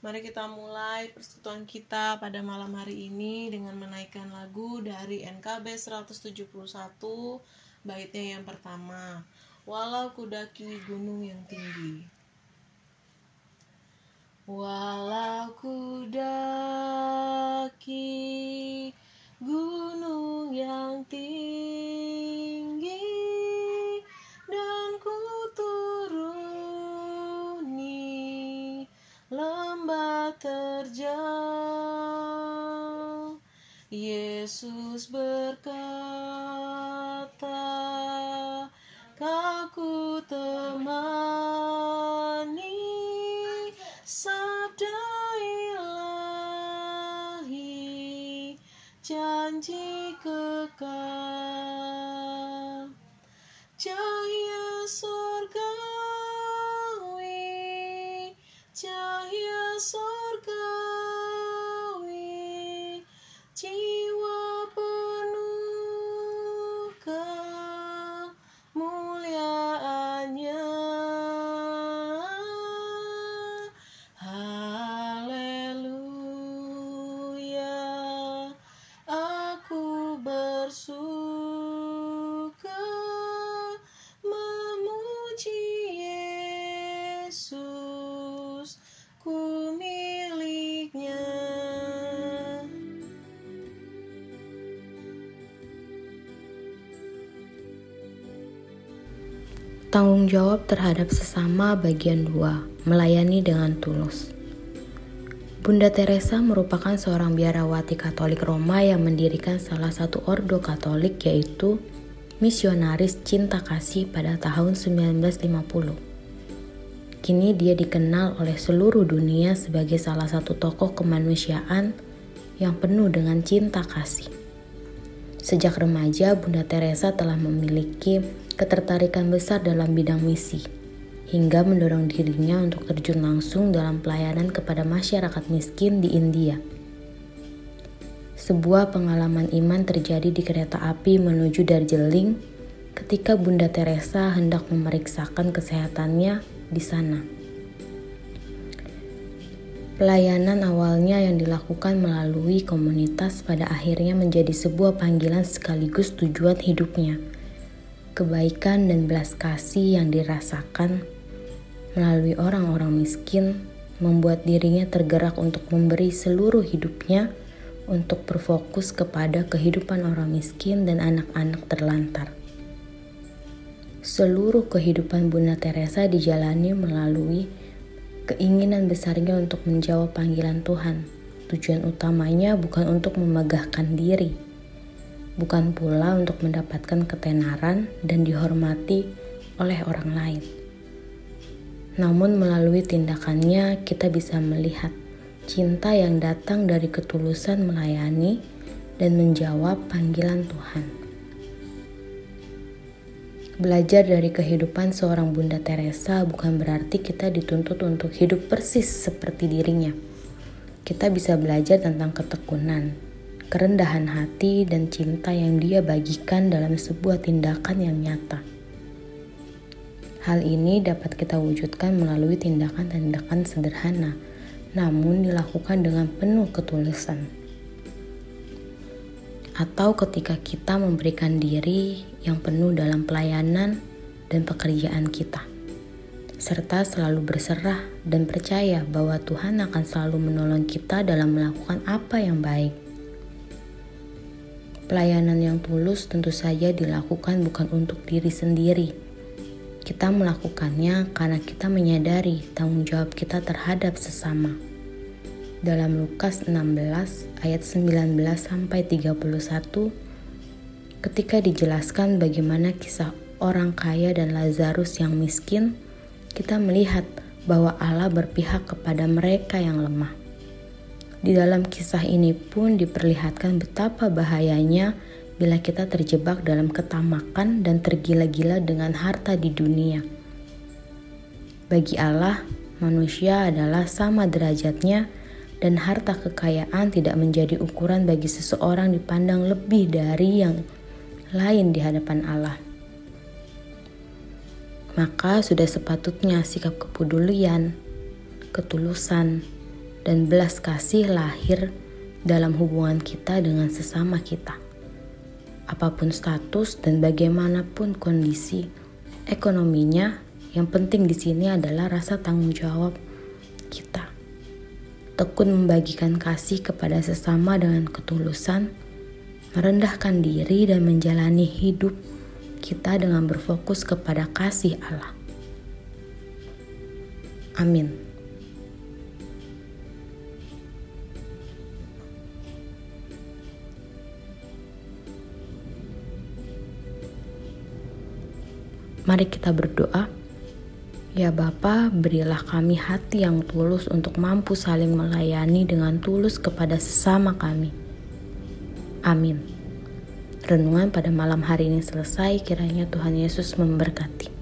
Mari kita mulai persekutuan kita pada malam hari ini dengan menaikkan lagu dari NKB 171 baitnya yang pertama. Walau kudaki gunung yang tinggi. Walau kudaki gunung yang tinggi Yesus berkata kaku temani Tanggung jawab terhadap sesama bagian 2, melayani dengan tulus. Bunda Teresa merupakan seorang biarawati Katolik Roma yang mendirikan salah satu ordo Katolik yaitu Misionaris Cinta Kasih pada tahun 1950. Kini dia dikenal oleh seluruh dunia sebagai salah satu tokoh kemanusiaan yang penuh dengan cinta kasih. Sejak remaja, Bunda Teresa telah memiliki ketertarikan besar dalam bidang misi, hingga mendorong dirinya untuk terjun langsung dalam pelayanan kepada masyarakat miskin di India. Sebuah pengalaman iman terjadi di kereta api menuju Darjeeling ketika Bunda Teresa hendak memeriksakan kesehatannya di sana. Pelayanan awalnya yang dilakukan melalui komunitas pada akhirnya menjadi sebuah panggilan sekaligus tujuan hidupnya. Kebaikan dan belas kasih yang dirasakan melalui orang-orang miskin membuat dirinya tergerak untuk memberi seluruh hidupnya untuk berfokus kepada kehidupan orang miskin dan anak-anak terlantar. Seluruh kehidupan Bunda Teresa dijalani melalui keinginan besarnya untuk menjawab panggilan Tuhan. Tujuan utamanya bukan untuk memegahkan diri, bukan pula untuk mendapatkan ketenaran dan dihormati oleh orang lain. Namun, melalui tindakannya, kita bisa melihat cinta yang datang dari ketulusan melayani dan menjawab panggilan Tuhan. Belajar dari kehidupan seorang Bunda Teresa bukan berarti kita dituntut untuk hidup persis seperti dirinya. Kita bisa belajar tentang ketekunan, kerendahan hati, dan cinta yang dia bagikan dalam sebuah tindakan yang nyata. Hal ini dapat kita wujudkan melalui tindakan-tindakan sederhana, namun dilakukan dengan penuh ketulusan atau ketika kita memberikan diri yang penuh dalam pelayanan dan pekerjaan kita, serta selalu berserah dan percaya bahwa Tuhan akan selalu menolong kita dalam melakukan apa yang baik. Pelayanan yang tulus tentu saja dilakukan bukan untuk diri sendiri. Kita melakukannya karena kita menyadari tanggung jawab kita terhadap sesama dalam Lukas 16 ayat 19 sampai 31 ketika dijelaskan bagaimana kisah orang kaya dan Lazarus yang miskin, kita melihat bahwa Allah berpihak kepada mereka yang lemah. Di dalam kisah ini pun diperlihatkan betapa bahayanya bila kita terjebak dalam ketamakan dan tergila-gila dengan harta di dunia. Bagi Allah, manusia adalah sama derajatnya dan harta kekayaan tidak menjadi ukuran bagi seseorang dipandang lebih dari yang lain di hadapan Allah. Maka sudah sepatutnya sikap kepedulian, ketulusan, dan belas kasih lahir dalam hubungan kita dengan sesama kita. Apa pun status dan bagaimanapun kondisi ekonominya, yang penting di sini adalah rasa tanggung jawab. Tekun membagikan kasih kepada sesama dengan ketulusan, merendahkan diri dan menjalani hidup kita dengan berfokus kepada kasih Allah. Amin. Mari kita berdoa. Ya Bapa, berilah kami hati yang tulus untuk mampu saling melayani dengan tulus kepada sesama kami. Amin. Renungan pada malam hari ini selesai, kiranya Tuhan Yesus memberkati.